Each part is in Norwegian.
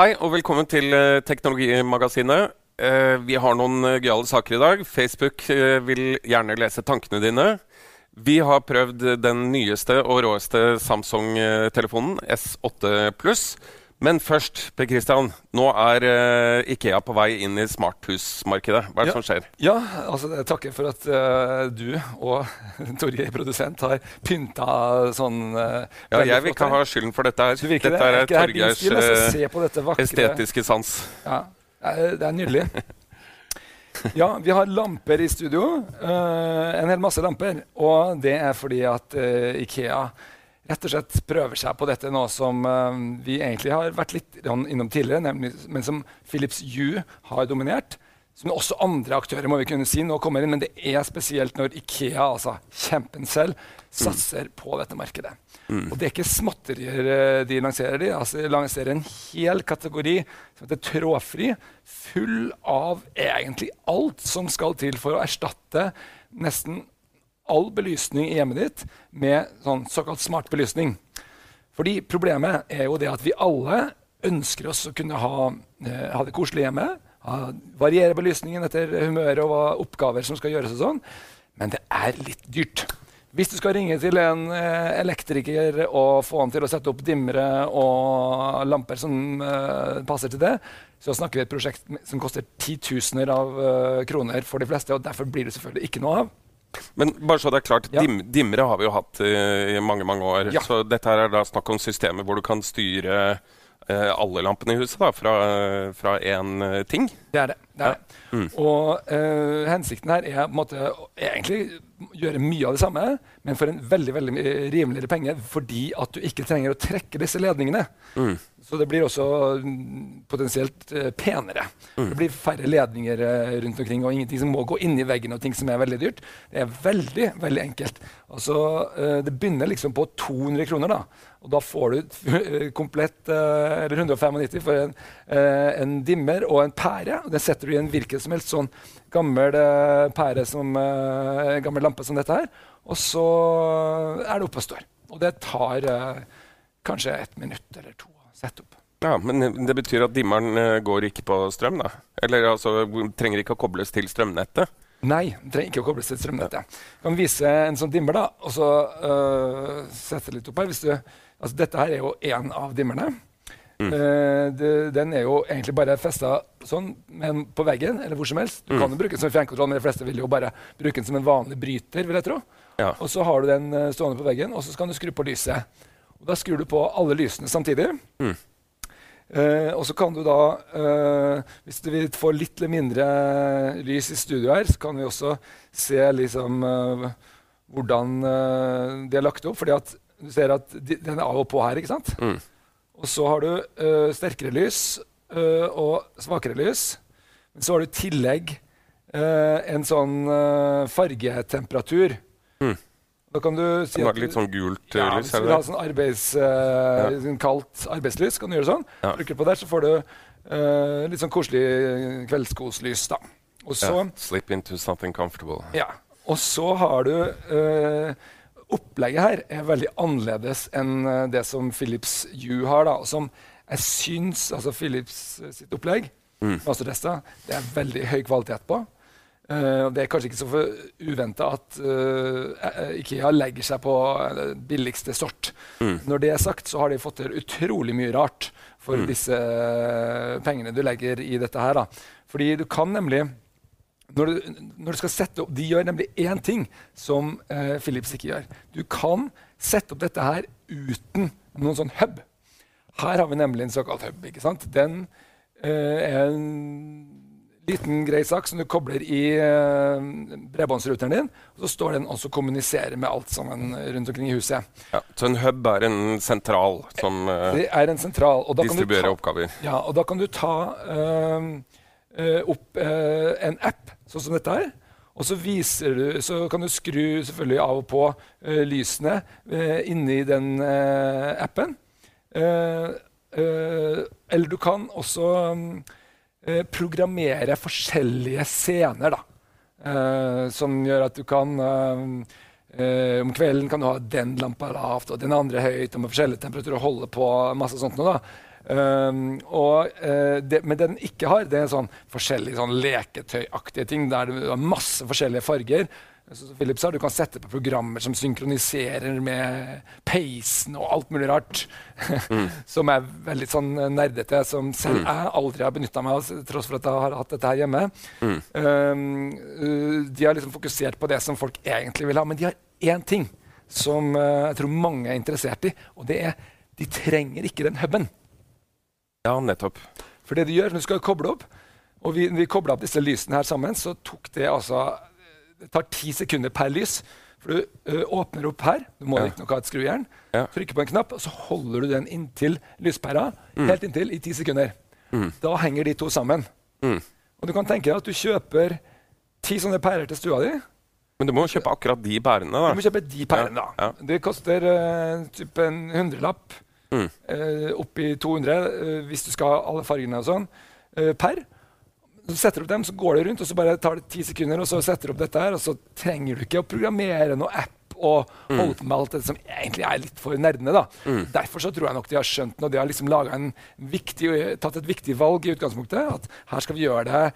Hei og velkommen til eh, Teknologimagasinet. Eh, vi har noen eh, gøyale saker i dag. Facebook vil gjerne lese tankene dine. Vi har prøvd den nyeste og råeste Samsung-telefonen, S8 Pluss. Men først, Per Christian, nå er uh, Ikea på vei inn i smarthusmarkedet. Hva er det Ja. som skjer? Ja, altså jeg takker for at uh, du og Torgeir, produsent, har pynta sånn uh, Ja, jeg vil ikke ha skylden for dette her. Du Dette det? er Torgeirs? Altså, estetiske sans. Ja, det er, nydelig. Ja, vi har lamper i studio. en hel masse lamper. Og det er fordi at Ikea rett og slett prøver seg på dette nå som eh, vi egentlig har vært litt innom tidligere, nemlig, men som Philips Hue har dominert. Som også andre aktører må vi kunne si nå kommer inn, men det er spesielt når Ikea, altså kjempen selv, satser på dette markedet. Og det er ikke småtterier eh, de lanserer. De altså, de lanserer en hel kategori som heter trådfri, full av egentlig alt som skal til for å erstatte nesten all belysning i hjemmet ditt med sånn såkalt smart belysning. Fordi problemet er jo det at vi alle ønsker oss å kunne ha, eh, ha det koselig hjemme. Ha, variere belysningen etter humøret og oppgaver som skal gjøres og sånn. Men det er litt dyrt. Hvis du skal ringe til en eh, elektriker og få han til å sette opp dimmere og lamper som eh, passer til det, så snakker vi et prosjekt som koster titusener av eh, kroner for de fleste. og Derfor blir det selvfølgelig ikke noe av. Men bare så det er klart, Ja. dim, dimmere har vi jo hatt eh, i mange mange år. Ja. Så dette her er da snakk om systemer hvor du kan styre eh, alle lampene i huset da, fra, én eh, ting. Det er det. det, er Ja. Mm. det. Og eh, hensikten her er måte egentlig gjøre mye av det samme, men for en veldig veldig rimeligere penge, fordi at du ikke trenger å trekke disse ledningene. Mm. Så det blir også mm, potensielt eh, penere. Mm. Det blir færre ledninger eh, rundt omkring, og ingenting som må gå inn i veggen, og ting som er veldig dyrt. Det er veldig veldig enkelt. Altså, det begynner liksom på 200 kroner, da. Og da får du komplett eller 195 for en, en dimmer og en pære. Det setter du i en hvilken som helst sånn gammel pære som gammel lampe som dette her. Og så er det oppe og står. Og det tar kanskje et minutt eller to å sette opp. Ja, Men det betyr at dimmeren eh, går ikke på strøm, da? Eller altså, trenger ikke å kobles til strømnettet? Nei, den trenger ikke å kobles til strømnettet. Jeg kan vise en sånn dimmer, da, og så uh, sette litt opp her. Du, altså, dette her er jo én av dimmerne. Eh, det, den er jo egentlig bare festa sånn men på veggen eller hvor som helst. Du kan jo bruke den som fjernkontroll, men de fleste vil jo bare bruke den som en vanlig bryter. vil jeg tro. Ja. Og så har du den stående på veggen, og så kan du skru på lyset. Og Da skrur du på alle lysene samtidig. Mm. Uh, og så kan du da, uh, hvis du vil få litt mindre lys i studio her, så kan vi også se liksom uh, hvordan de er lagt opp. fordi at du ser at de, den er av og på her, ikke sant? Mm. Og så har du sterkere lys og svakere lys. Men så har du i tillegg en sånn fargetemperatur. Mm. Da kan du si at har litt sånn gult ja, lys? hvis du vil det ha sånn arbeids, uh, ja. kaldt arbeidslys, kan du gjøre sånn. Ja. Trykker på der, så får du uh, litt sånn koselig kveldskoslys. da. Og så, Ja. Slip into something comfortable. ja. Og så har du uh, Opplegget her er veldig annerledes enn eh, det som Philips U har. da, og som jeg syns altså Philips eh, sitt opplegg Mm. det er veldig høy kvalitet på. Eh, det er kanskje ikke så uventa at eh, Ikea legger seg på eh, billigste sort. Mm. Når det er sagt, så har de fått til utrolig mye rart for Mm. disse eh, pengene du legger i dette her. da. Fordi du kan nemlig når du, når du skal sette opp, De gjør nemlig én ting som eh, Philips ikke gjør. Du kan sette opp dette her uten noen sånn hub. Her har vi nemlig en såkalt hub. ikke sant? Den eh, er en liten grei sak som du kobler i eh, bredbåndsruteren din. og Så står den også og kommuniserer med alt sammen rundt omkring i huset. Ja. Så en hub er en sentral som eh, Det en sentral. distribuerer ta, oppgaver. Ja, og da kan du ta øhm, øh, opp øh, en app, sånn som dette her. Og så, viser du, så kan du skru selvfølgelig av og på uh, lysene uh, inni den uh, appen. Eh, eh, eller du kan også øh, programmere forskjellige scener, da. Eh, som gjør at du kan eh, om kvelden kan du ha den lampa lavt og den andre høyt, og med forskjellige temperaturer og holde på masse sånt noe. da. Um, og, uh, det, men det den ikke har, det er sånn forskjellige sånn leketøyaktige ting der du har masse forskjellige farger. Så, Philip Philips har, Du kan sette på programmer som synkroniserer med peisen og alt mulig rart. som er veldig sånn nerdete, som selv jeg aldri har benytta meg av, til tross for at jeg har hatt dette her hjemme. Um, uh, de har liksom fokusert på det som folk egentlig vil ha, men de har én ting som uh, jeg tror mange er interessert i, og det er de trenger ikke den huben. Ja, nettopp. For det du gjør når du skal koble opp, og vi, vi kobla opp disse lysene her sammen, så tok det altså Det tar ti sekunder per lys. For du ø, åpner opp her, du må Ja. riktignok ha et skrujern, Ja. trykker på en knapp, og så holder du den inntil lyspæra, helt inntil, i ti sekunder. Da henger de to sammen. Mm. Og du kan tenke deg at du kjøper ti sånne pærer til stua di. Men du må kjøpe akkurat de pærene. da. Du må kjøpe de pærene, da. Ja, ja. Det koster uh, typ en hundrelapp. Mm. Uh, oppi 200 uh, hvis du skal ha alle fargene og sånn, per. Så setter du opp dem, så går det rundt, og så bare tar det ti sekunder, og så setter du opp dette her, og så trenger du ikke å programmere noe app og Mm. holde på med alt det som egentlig er litt for nerdene. da. Derfor så tror jeg nok de har skjønt det, og de har liksom laget en viktig, tatt et viktig valg i utgangspunktet. At her skal vi gjøre det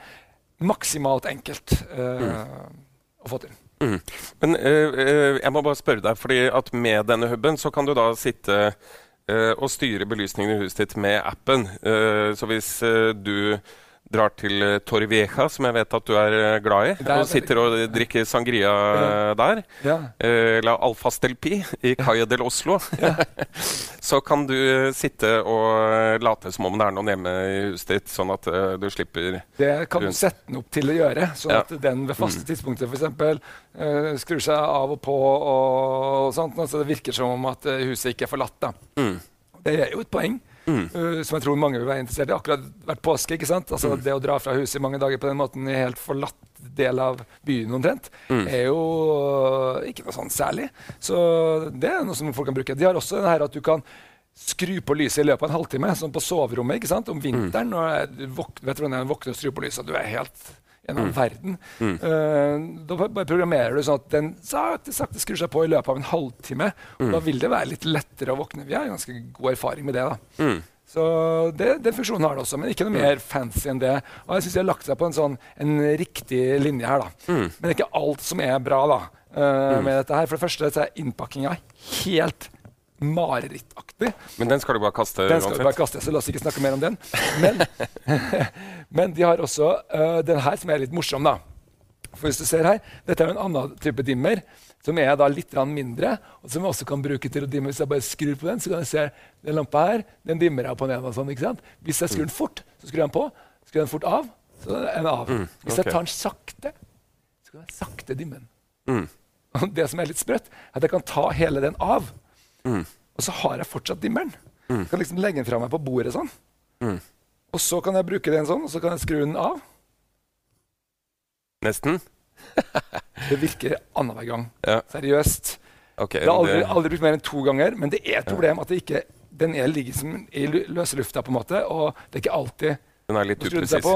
maksimalt enkelt eh, å få til. Mm. Men uh, uh, jeg må bare spørre deg, fordi at med denne huben så kan du da sitte eh, og styre belysningen i huset ditt med appen. Eh, så hvis eh, du drar til uh, Torrevieja, som jeg vet at du er eh, glad i, og sitter og drikker sangria eh, der, Ja. eller La Alfas del Pi i Calle del Oslo, så kan du eh, sitte og eh, late som om det er noen hjemme i huset ditt, sånn at eh, du slipper Det kan du sette den opp til å gjøre, sånn Ja. at den ved faste tidspunkter for eksempel, eh, skrur seg av og på. og sånt, Så det virker som om at eh, huset ikke er forlatt. Mm. Det er jo et poeng eh, som jeg tror mange vil være interessert i. Akkurat hvert påske. ikke sant? Altså Det å dra fra huset i mange dager på den måten i helt forlatt del av byen omtrent, er jo uh, ikke noe sånn særlig. Så det er noe som folk kan bruke. De har også det her at du kan skru på lyset i løpet av en halvtime, sånn på soverommet ikke sant? om vinteren. Når du våkner, vet du hvordan det våkner og skrur på lyset, du er helt i en annen verden. Uh, da bare programmerer du sånn at den sakte, sakte skrur seg på i løpet av en halvtime. Og Da vil det være litt lettere å våkne. Vi har ganske god erfaring med det. da. Mm. Så det, Den funksjonen har det også, men ikke noe mer fancy enn det. Og jeg syns de har lagt seg på en sånn en riktig linje her. da. Men det er ikke alt som er bra da, eh, med dette her. For det første så er innpakkinga helt marerittaktig. Men den skal du bare kaste Den skal vi bare kaste, så la oss ikke snakke mer om den. Men, men de har også uh, den her som er litt morsom, da. For hvis du ser her, Dette er en annen type dimmer, som er da litt mindre, og som jeg også kan bruke til å dimme. Hvis jeg bare skrur på den, så kan jeg se den lampa her. Den dimmer jeg på ned og sånn, ikke sant? Hvis jeg skrur den fort, så skrur jeg den på. Skrur jeg den fort av, så er den av. Hvis jeg tar den sakte, så kan jeg sakte dimme den. Mm. Og det som er litt sprøtt, er at jeg kan ta hele den av. Mm. Og så har jeg fortsatt dimmeren. Jeg kan liksom legge den fra meg på bordet sånn. Mm. Og så kan jeg bruke den sånn, og så kan jeg skru den av. Nesten? Det virker annenhver gang. Ja. Seriøst. Okay, Det har aldri, aldri brukt mer enn to ganger, men det er et problem at det ikke, den er ligger som i løse lufta, på en måte, og det er ikke alltid Den er litt upresis.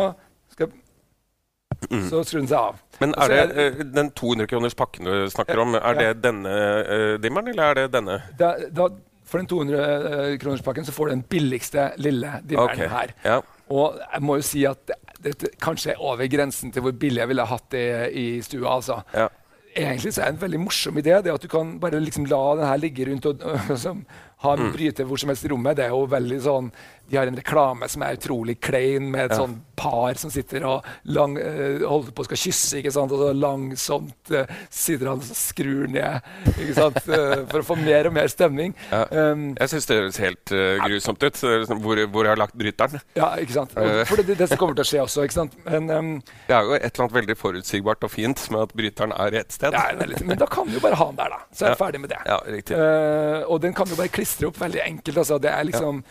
Skal, så skrur den seg av. Men er det eh, den 200 kroners pakken du snakker om, er det denne uh, dimmeren, eller er det denne? Da, da, for den 200 kronerspakken så får du den billigste lille dimmeren okay. her. Ja. Og jeg må jo si at det- dette kanskje er over grensen til hvor billig jeg ville hatt det i stua. altså. Ja. Egentlig så er det en veldig morsom idé. det At du kan bare liksom la den her ligge rundt og som, ha Mm. en bryter hvor som helst i rommet. Det er jo veldig sånn, De har en reklame som er utrolig klein, med et Ja. sånn par som sitter og lang, eh, holder på å skal kysse, ikke sant? og så langsomt uh, sitter han og skrur ned ikke sant? Eh, for å få mer og mer stemning. Ja. Um, Jeg syns det høres helt uh, grusomt ut, liksom hvor, hvor jeg har lagt bryteren. ja, ikke sant? Og, for det, det, som kommer til å skje også. ikke sant? Men, um, Det er jo et eller annet veldig forutsigbart og fint med at bryteren er ett sted. Ja, men da kan vi jo bare ha den der, da. Så er jeg ferdig med det. Ja, riktig. Eh, og den kan jo bare klistre opp veldig enkelt. Altså. Det er liksom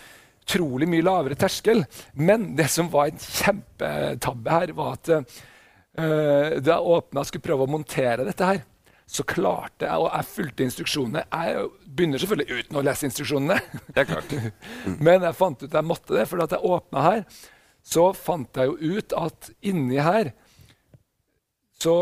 utrolig mye lavere terskel. Men det som var en kjempetabbe her, var at uh, da jeg åpna og skulle prøve å montere dette her, så klarte jeg, og jeg fulgte instruksjonene Jeg begynner selvfølgelig uten å lese instruksjonene. Det er klart. Men jeg fant ut jeg måtte det, for da jeg åpna her, så fant jeg jo ut at inni her så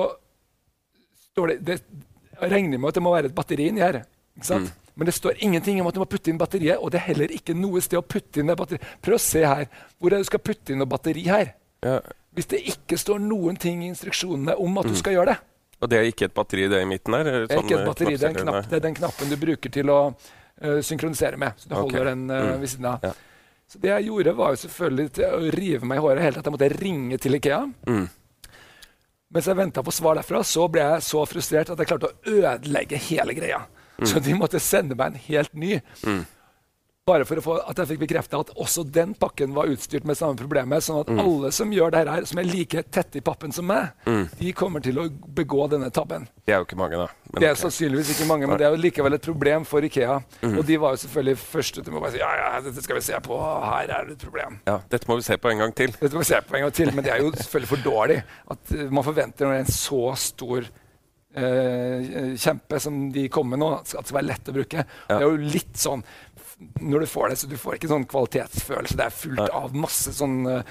står det, det regner med at det må være et batteri inni her. ikke sant? Men det står ingenting om at du må putte inn batteriet, og det er heller ikke noe sted å putte inn det batteriet. Prøv å se her. Hvor er det du skal putte inn noe batteri her? Ja. Hvis det ikke står noen ting i instruksjonene om at du skal gjøre det. Og det er ikke et batteri det i midten her? Det er ikke et batteri, det er, knapp, det er den knappen du bruker til å uh, synkronisere med. Så du holder holder den uh, Mm. ved siden av. Ja. Så det jeg gjorde, var jo selvfølgelig til å rive meg i håret helt at jeg måtte ringe til Ikea. Mm. Mens jeg venta på svar derfra, så ble jeg så frustrert at jeg klarte å ødelegge hele greia. Så de måtte sende meg en helt ny. Mm. Bare for få at jeg fikk bekrefta at også den pakken var utstyrt med samme problemet. Sånn at alle som gjør det her, som er like tette i pappen som meg, de kommer til å begå denne tabben. Det er jo ikke mange, da. Men Det er okay. sannsynligvis ikke mange, men det er jo likevel et problem for Ikea. Og de var jo selvfølgelig først ute med å bare si ja, ja, dette skal vi se på, her er det et problem. ja, dette må vi se på en gang til. Dette må vi se på en gang til, men det er jo selvfølgelig for dårlig. At eh, man forventer når det er en så stor kjempe som de kommer med nå, at det skal være lett å bruke. Det er jo litt sånn når du får det, så du får ikke sånn kvalitetsfølelse. Det er fullt av masse sånn eh,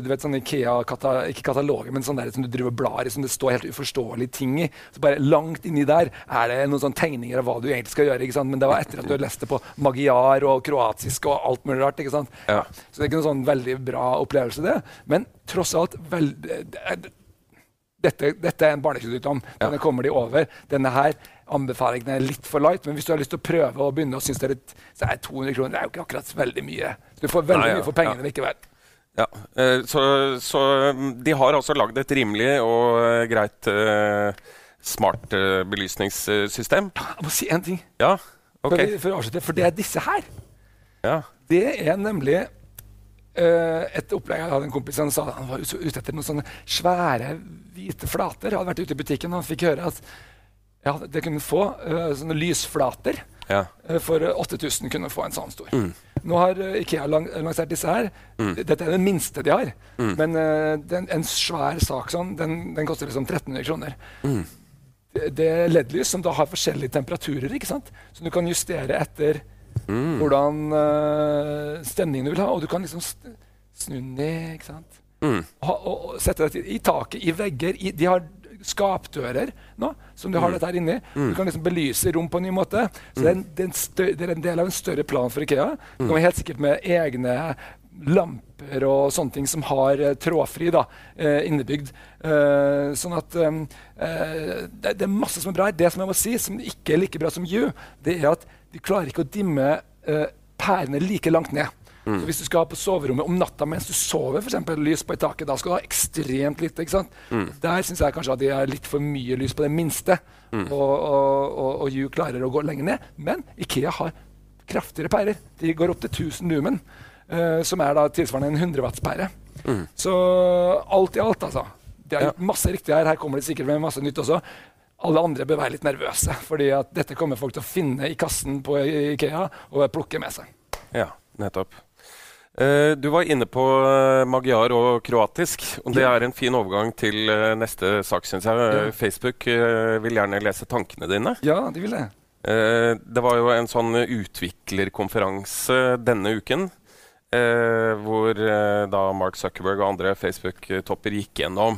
du vet sånn Ikea, kata, ikke kataloger, men sånn der som du driver blar i, som det står helt uforståelige ting i. Så bare langt inni der er det noen sånne tegninger av hva du egentlig skal gjøre. ikke sant? Men det var etter at du har lest det på magiar og kroatisk og alt mulig rart. ikke sant? Ja. Så det er ikke noen sånn veldig bra opplevelse, det. Men tross alt vel, det er- dette, dette er en barnesykdom. Denne kommer de over. Denne her anbefalingen er litt for light, men hvis du har lyst til å prøve å begynne og synes det er litt, så er 200 kroner det er jo ikke akkurat veldig mye. Du får veldig Nei, ja, mye for pengene ja. likevel. Ja, eh, så, så mm, de har altså lagd et rimelig og eh, greit eh, smart belysningssystem. Jeg må si en ting Ja, før, ok. for, avslutter, for det er disse her. Ja. Det er nemlig et opplegg Jeg hadde en kompis som sa han var ute etter noen sånne svære, hvite flater. Han hadde vært ute i butikken og han fikk høre at ja, det kunne få uh, sånne lysflater. ja. Uh, For eh, 8000 kunne få en sånn stor. Nå har uh, Ikea lang lansert disse her. Dette er den minste de har. Men eh, den, en svær sak sånn, den, den koster liksom 1300 kroner. Det, det er LED-lys som da har forskjellige temperaturer, ikke sant? så du kan justere etter hvordan uh, stemningen du vil ha. Og du kan liksom snu den ned, ikke sant. Mm. Ha, og, og sette deg i taket, i vegger. I, de har skapdører nå, som du har dette her inni. Du kan liksom belyse rom på en ny måte. Så det, er en, det, er en stø, det er en del av en større plan for Ikea. Det kommer helt sikkert med egne lamper og sånne ting som har uh, trådfri da, uh, innebygd. Uh, sånn at det, det er masse som er bra her. Det som jeg må si, som ikke er like bra som You, det er at de klarer ikke å dimme eh, pærene like langt ned. Så Hvis du skal på soverommet om natta mens du sover, for eksempel, lys på i taket, da skal du ha ekstremt lite. ikke sant? Der syns jeg kanskje at de har litt for mye lys på det minste. Og, og, og, og You klarer å gå lenger ned. Men Ikea har kraftigere pærer. De går opp til 1000 lumen, eh, som er da tilsvarende en 100 watts pære. Så alt i alt, altså. De har gjort masse riktig her. Her kommer de sikkert med masse nytt også. Alle andre bør være litt nervøse, fordi at dette kommer folk til å finne i kassen på Ikea og plukke med seg. Ja, nettopp. Eh, du var inne på Magiar magyar og kroatisk. og Det er en fin overgang til eh, neste sak, syns jeg. Eh, Ja. Facebook eh, vil gjerne lese tankene dine. Ja, de vil det. Eh, det var jo en sånn utviklerkonferanse denne uken. eh, hvor eh, da Mark Zuckerberg og andre Facebook-topper gikk gjennom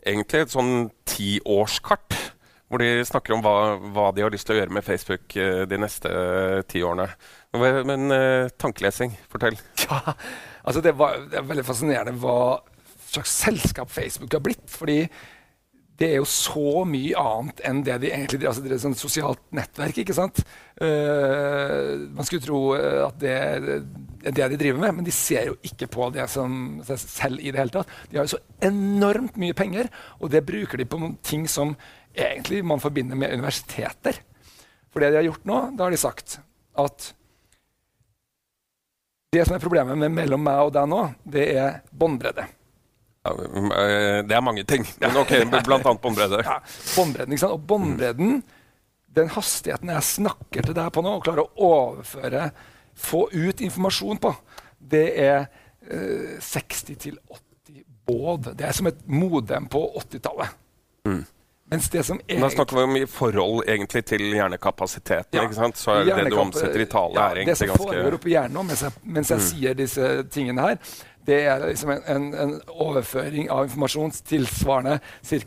egentlig et sånn tiårskart. Hvor de snakker om hva, hva de har lyst til å gjøre med Facebook eh, de neste eh, ti årene. Men, eh, tankelesing, fortell. Ja, altså det, var, det er veldig fascinerende hva slags selskap Facebook har blitt. fordi det er jo så mye annet enn det de egentlig driver. Altså det er et sånt sosialt nettverk. ikke sant? Uh, man skulle tro at det er det de driver med, men de ser jo ikke på det som selv i det hele tatt. De har jo så enormt mye penger, og det bruker de på noen ting som egentlig man forbinder med universiteter. For det de har gjort nå, da har de sagt at det som er problemet med mellom meg og deg nå, det er båndbredde. Ja, mm, eh, det er mange ting, men ok, blant annet båndbredde. Ja, båndbredden, ikke sant? Og båndbredden, den hastigheten jeg snakker til deg på nå, og klarer å overføre, få ut informasjon på, det er eh, 60 til 80 båd. Det er som et modem på 80-tallet. Mens det som Men Da snakker vi om i forhold egentlig til hjernekapasiteten. Ja. ikke sant? Så er det du omsetter i tale, ja, er Det egentlig som Det som foregår oppi hjernen nå, mens jeg, mens jeg sier disse tingene her, det er liksom en, en, en overføring av informasjon tilsvarende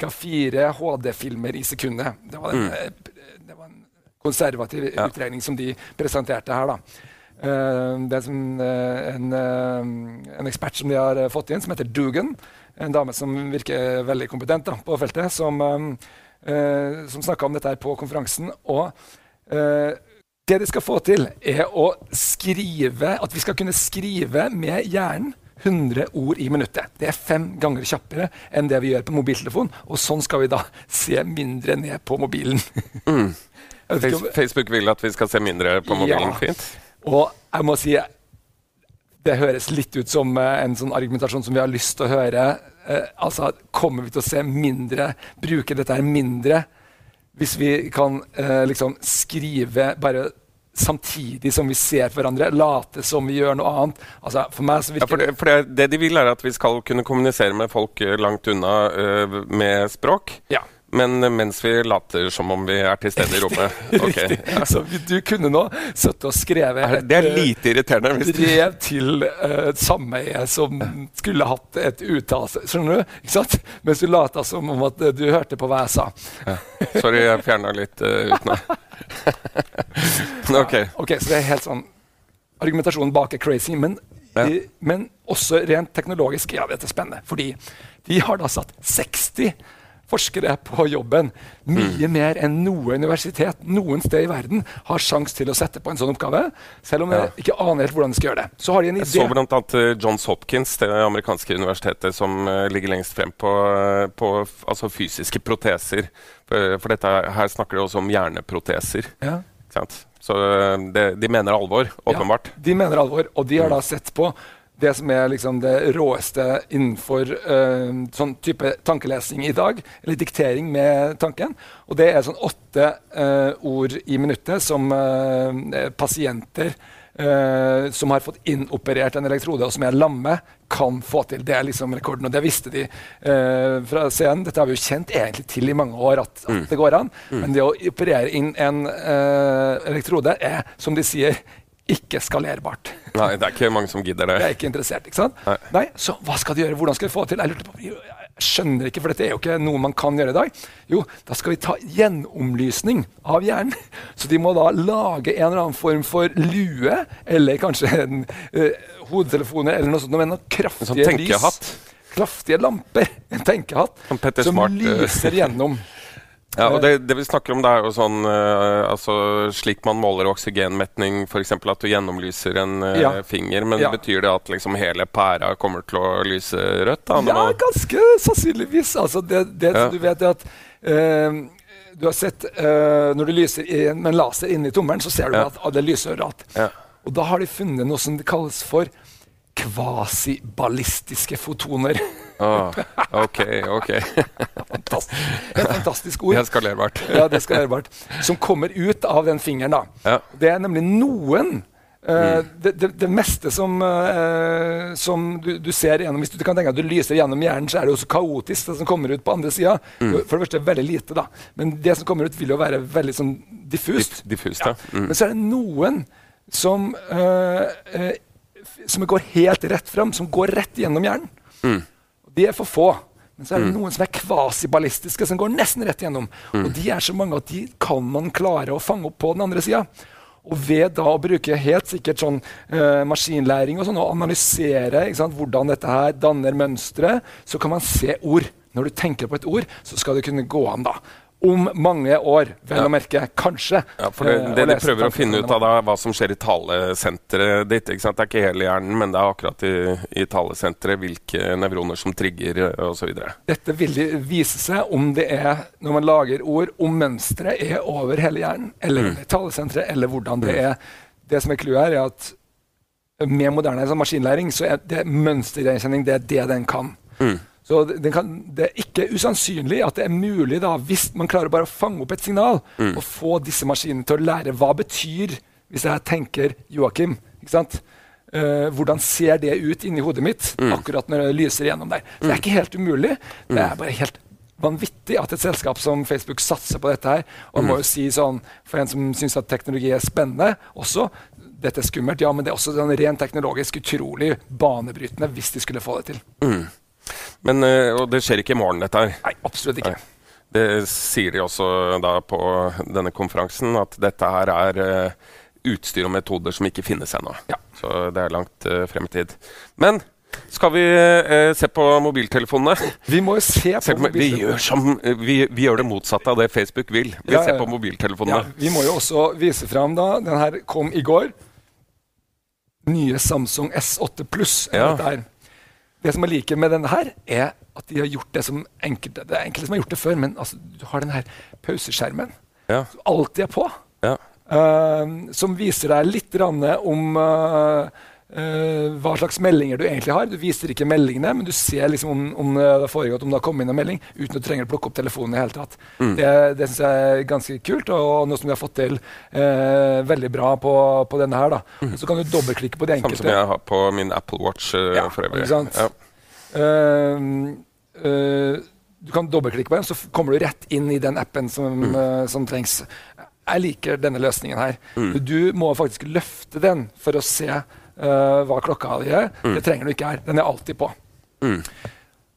ca. fire HD-filmer i sekundet. Det var, en, mm. det var en konservativ ja. utregning som de presenterte her. da. Uh, det er som, uh, en, uh, en, ekspert som de har fått inn, som heter Dugan. En dame som virker veldig kompetent da, på feltet, som, som snakka om dette her på konferansen. Og det de skal få til, er å skrive, at vi skal kunne skrive med hjernen 100 ord i minuttet. Det er fem ganger kjappere enn det vi gjør på mobiltelefon. Og sånn skal vi da se mindre ned på mobilen. mm. Facebook vil at vi skal se mindre på mobilen. Ja. Fint. Og jeg må si det høres litt ut som uh, en sånn argumentasjon som vi har lyst til å høre. Uh, altså, Kommer vi til å se mindre, bruke dette her mindre, hvis vi kan uh, liksom skrive bare samtidig som vi ser hverandre, late som vi gjør noe annet. Altså, for meg så virker ja, for det, for det, det, de vil, er at vi skal kunne kommunisere med folk eh, langt unna uh, med språk. Ja. Men mens vi later som om vi er til stede i rommet. Okay. Ja. Så du kunne nå sittet og skrevet et Det er lite irriterende. Hvis brev til uh, et sameie som skulle hatt et uttalelse. Skjønner du? Ikke sant? Mens du lata som om at du hørte på hva jeg sa. Ja. Sorry, jeg fjerna litt uh, uten okay. ok. Så det er helt sånn Argumentasjonen bak er crazy. Men, ja. i, men også rent teknologisk ja, dette er spennende. Fordi de har da satt 60 forskere på jobben. Mye mm. mer enn noe universitet noen sted i verden har sjanse til å sette på en sånn oppgave. Selv om jeg ikke aner helt hvordan de skal gjøre det. Så har de en idé. Jeg så bl.a. Uh, Johns Hopkins, det amerikanske universitetet som uh, ligger lengst frem på, uh, på altså fysiske proteser. For, dette her snakker de også om hjerneproteser. Ja. Så det, de mener alvor, åpenbart. Ja, de mener alvor, og de har da sett på det som er liksom det råeste innenfor uh, sånn type tankelesing i dag, eller diktering med tanken. Og det er sånn åtte uh, ord i minuttet som uh, pasienter som har fått inoperert en elektrode, og som er lamme, kan få til. Det er liksom rekorden, og det visste de fra scenen. Dette har vi jo kjent egentlig til i mange år, at, at mm. det går an. Mm. Men det å operere inn en elektrode er, som de sier, ikke skalerbart. Nei, det er ikke mange som gidder det. Jeg er ikke interessert, ikke sant? Nei. Nei. Så hva skal de gjøre? Hvordan skal de få det til? Jeg lurte på, jeg skjønner ikke, for dette er jo ikke noe man kan gjøre i dag. Jo, da skal vi ta gjennomlysning av hjernen. Så de må da lage en eller annen form for lue, eller kanskje en uh, hodetelefoner eller noe sånt, med noen kraftige sånn lys. Kraftige lamper. En tenkehatt som, som eh. lyser gjennom. Ja, og det, det, vi snakker om, det er jo sånn uh, altså, Slik man måler oksygenmetning, f.eks. at du gjennomlyser en uh, ja. finger. Men ja. betyr det at liksom hele pæra kommer til å lyse rødt? Da, ja, ganske sannsynligvis. Altså, det, det ja. du vet, er at uh, du har sett Når du lyser med en laser inni tommelen, så ser du at, det lyser rødt. Og da har de funnet noe som kalles for kvasiballistiske fotoner. Oh, ok, ok. fantastisk, et fantastisk ord. Skalerbart. ja, det er skalerbart. Som kommer ut av den fingeren. da. Ja. Det er nemlig noen Uh, det, det, det, meste som, uh, som du, du, ser gjennom Hvis du kan tenke at du lyser gjennom hjernen, så er det jo så kaotisk, det som kommer ut på andre sida. Mm. For det første veldig lite, da. Men det som kommer ut, vil jo være veldig sånn diffust. diffust ja. Mm. Men så er det noen som, uh, som går helt rett fram, som går rett gjennom hjernen. De er for få. Men så er det mm. noen som er kvasiballistiske, som går nesten rett igjennom. Mm. Og de er så mange at de kan man klare å fange opp på den andre sida. Og ved da å bruke helt sikkert sånn uh, maskinlæring og sånn, og analysere sant, hvordan dette her danner mønstre, så kan man se ord. Når du tenker på et ord, så skal det kunne gå an da om mange år, vel å merke. Kanskje. Ja, for det, det de prøver å finne ut av da, hva som skjer i talesenteret ditt. Det er ikke hele hjernen, men det er akkurat i, i talesenteret hvilke nevroner som trigger osv. Dette vil vise seg om det er, når man lager ord, om mønsteret er over hele hjernen, eller mm. talesenteret, eller hvordan det mm. er. Det som er clouet her, er at med moderne maskinlæring så er det mønstergjenkjenning det er det den kan. Mm. Så det, kan, det, er ikke usannsynlig at det er mulig, da, hvis man klarer bare å fange opp et signal, mm. og få disse maskinene til å lære hva betyr hvis jeg tenker Joakim. ikke sant? Uh, hvordan ser det ut inni hodet mitt mm. akkurat når det lyser gjennom der? Så det er mm. ikke helt umulig. Det er mm. bare helt vanvittig at et selskap som Facebook satser på dette her. Og må mm. jo si sånn, For en som syns at teknologi er spennende også, dette er skummelt, ja, men det er også sånn rent teknologisk utrolig banebrytende hvis de skulle få det til. Mm. Men, eh, og det skjer ikke i morgen, dette her? Nei, absolutt ikke. Nei. Det sier de også da på denne konferansen, at dette her er uh, utstyr og metoder som ikke finnes ennå. Ja. Så det er langt uh, frem i tid. Men skal vi eh, se på mobiltelefonene? Vi må jo se på, se på vi, gjør som, vi, vi, gjør det motsatte av det Facebook vil. Vi ja, ser på mobiltelefonene. Ja, vi må jo også vise fram da, Den her kom i går. Nye Samsung S8 Pluss. Ja. Det som jeg liker med denne her, er at de har gjort det som enkelte Det er enkelte som har gjort det før, men altså, du har den her pauseskjermen ja. som alltid er på. Ja. Uh, som viser deg litt om uh, uh, hva slags meldinger du egentlig har. Du viser ikke meldingene, men du ser liksom om, om det har foregått, om det har kommet inn en melding, uten å trenger å plukke opp telefonen i hele tatt. Mm. Det, det syns jeg er ganske kult, og noe som vi har fått til veldig bra på, på denne her. Mm. Så kan du dobbeltklikke på de enkelte. Samme som jeg har på min Apple Watch ja, for øvrig. Ikke sant? Ja. Uh, uh, du kan dobbeltklikke på den, så kommer du rett inn i den appen som, mm. uh, som trengs. Jeg liker denne løsningen her. Mm. Du må faktisk løfte den for å se hva klokka di er. Mm. Det trenger du ikke her. Den er alltid på. Mm.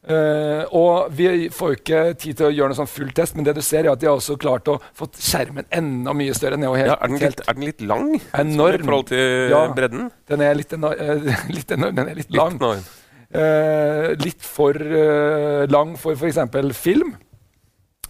Uh, og Vi får jo ikke tid til å gjøre noe sånn full test, men det du ser er at de har også klart å få skjermen enda mye større. Ned, helt, ja, er, den litt, er, den litt, lang enorm. i forhold til ja, bredden? Den er litt, enorm, litt enorm. Den er litt lang. Litt Uh, litt for uh, lang for f.eks. film.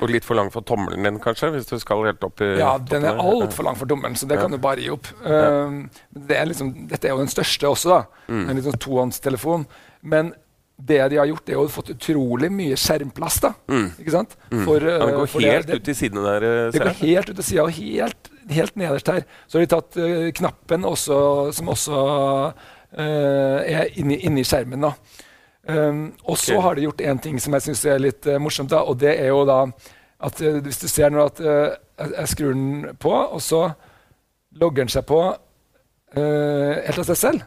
Og litt for lang for tommelen din, kanskje? hvis du skal helt opp i Ja, den er altfor lang for tommelen, så det ja. kan du bare gi opp. Uh, det er liksom, dette er jo den største også, da. Mm. En liksom tohåndstelefon. Men det de har gjort, er å fått utrolig mye skjermplass. da, mm. ikke sant? Mm. For, uh, ja, går helt det, ut i sidene der? Det går helt ut til sida, og helt, helt, nederst her. Så har de tatt uh, knappen også, som også uh, er inni, inni, skjermen. da. Um, og så okay. har de gjort én ting som jeg syns er litt uh, morsomt. da, og det er jo da at uh, Hvis du ser nå at uh, jeg skrur den på, og så logger den seg på helt av seg selv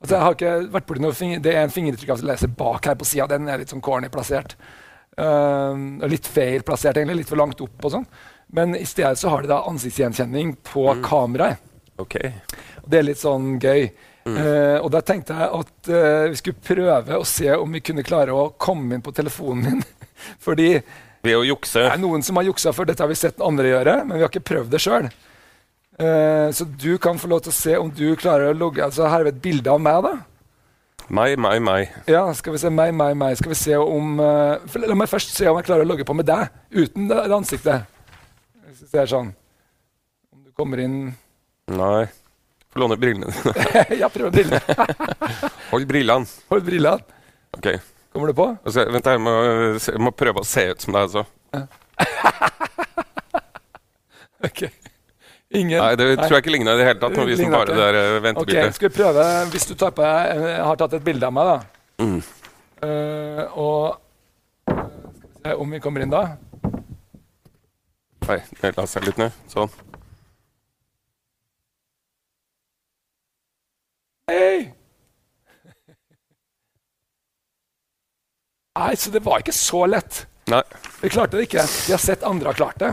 altså jeg har ikke vært borti noe finger, Det er en fingeravleser bak her på sida. Den er litt sånn corny plassert. og litt feil plassert, egentlig. Litt for langt opp og sånn. Men i stedet så har de da ansiktsgjenkjenning på mm. kameraet. Okay. Det er litt sånn gøy. Mm. Uh, og da tenkte jeg at uh, vi skulle prøve å se om vi kunne klare å komme inn på telefonen min. Fordi Ved å jukse? Det er noen som har juksa før. Dette har vi sett andre gjøre, men vi har ikke prøvd det sjøl. Uh, eh, så du kan få lov til å se om du klarer å logge altså Her er et bilde av meg. da. Meg, meg, meg. Ja, skal vi se, meg, meg, meg. Skal vi se om La meg først se om jeg klarer å logge på med deg uten det, det ansiktet. Hvis vi ser sånn Om du kommer inn Nei. Låne brillene dine. ja, prøv brillene. Hold brillene. Hold brillene. Ok. Kommer du på? Altså, vent, jeg må, jeg må, prøve å se ut som deg, altså. ok. Ingen Nei, det tror jeg ikke ligner i det hele tatt. Når vi som bare det der eh, ventebildet. Okay, skal vi prøve, Hvis du tar på Jeg har tatt et bilde av meg, da. Mm. Uh, og Skal vi se om vi kommer inn da. Nei, la oss se litt ned. Sånn. Hei! Nei, så det var ikke så lett. Nei. Vi klarte det ikke. Vi har sett andre har klart det.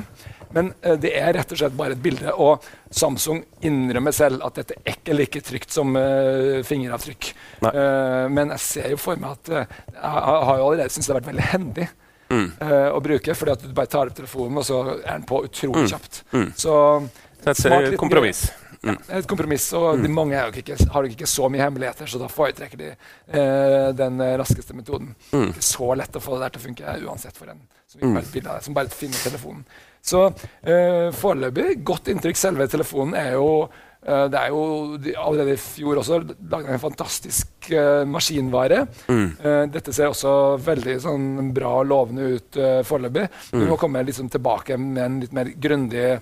Men uh, det er rett og slett bare et bilde. Og Samsung innrømmer selv at dette er ikke like trygt som uh, fingeravtrykk. Uh, men jeg ser jo for meg at jeg har jo allerede syntes det har vært veldig hendig mm. å bruke. fordi at du bare tar opp telefonen, og så er den på utrolig mm. kjapt. Mm. Så det er et kompromiss. Ja, et kompromiss. Og de mm. mange har jo ikke, ikke, så mye hemmeligheter, så da foretrekker de eh, den raskeste metoden. Mm. Ikke så lett å få det der til å funke uansett for en som, mm. bare, som bare finner telefonen. Så eh, foreløpig godt inntrykk. Selve telefonen er jo det er jo de, Allerede i fjor også laget en fantastisk uh, maskinvare. Mm. Uh, dette ser også veldig sånn, bra og lovende ut uh, foreløpig. Mm. Vi må komme liksom, tilbake med en litt mer grundig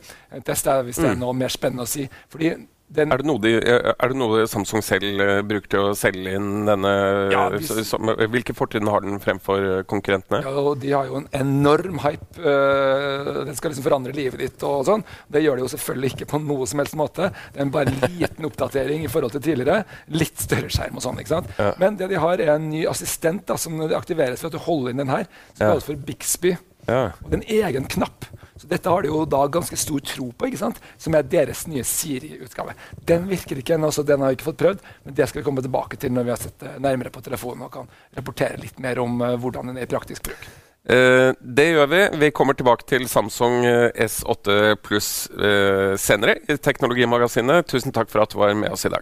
test hvis det er mm. noe mer spennende å si. Fordi den, er, det de, er, det noe Samsung selv uh, bruker til å selge inn denne ja, hvis, som, Hvilke fortrinn har den fremfor eh, konkurrentene? Ja, De har jo en enorm hype. Den skal liksom forandre livet ditt. og sånn. Det gjør det jo selvfølgelig ikke på noe som helst måte. Det er en bare en liten oppdatering i forhold til tidligere. Litt større skjerm og sånn. ikke sant? Ja. Men det de har, er en ny assistent da, som aktiveres ved at du holder inn den her. Som kalles for Bixby. Ja. Og en egen knapp. Så dette har de jo da ganske stor tro på, ikke sant? som er deres nye Siri-utgave. Den virker ikke ennå, så den har vi ikke fått prøvd, men det skal vi komme tilbake til når vi har sett det nærmere på telefonen og kan rapportere litt mer om uh, hvordan den er i praktisk bruk. Uh, det gjør vi. Vi kommer tilbake til Samsung eh, S8 Pluss uh, senere i Teknologimagasinet. Tusen takk for at du var med oss i dag.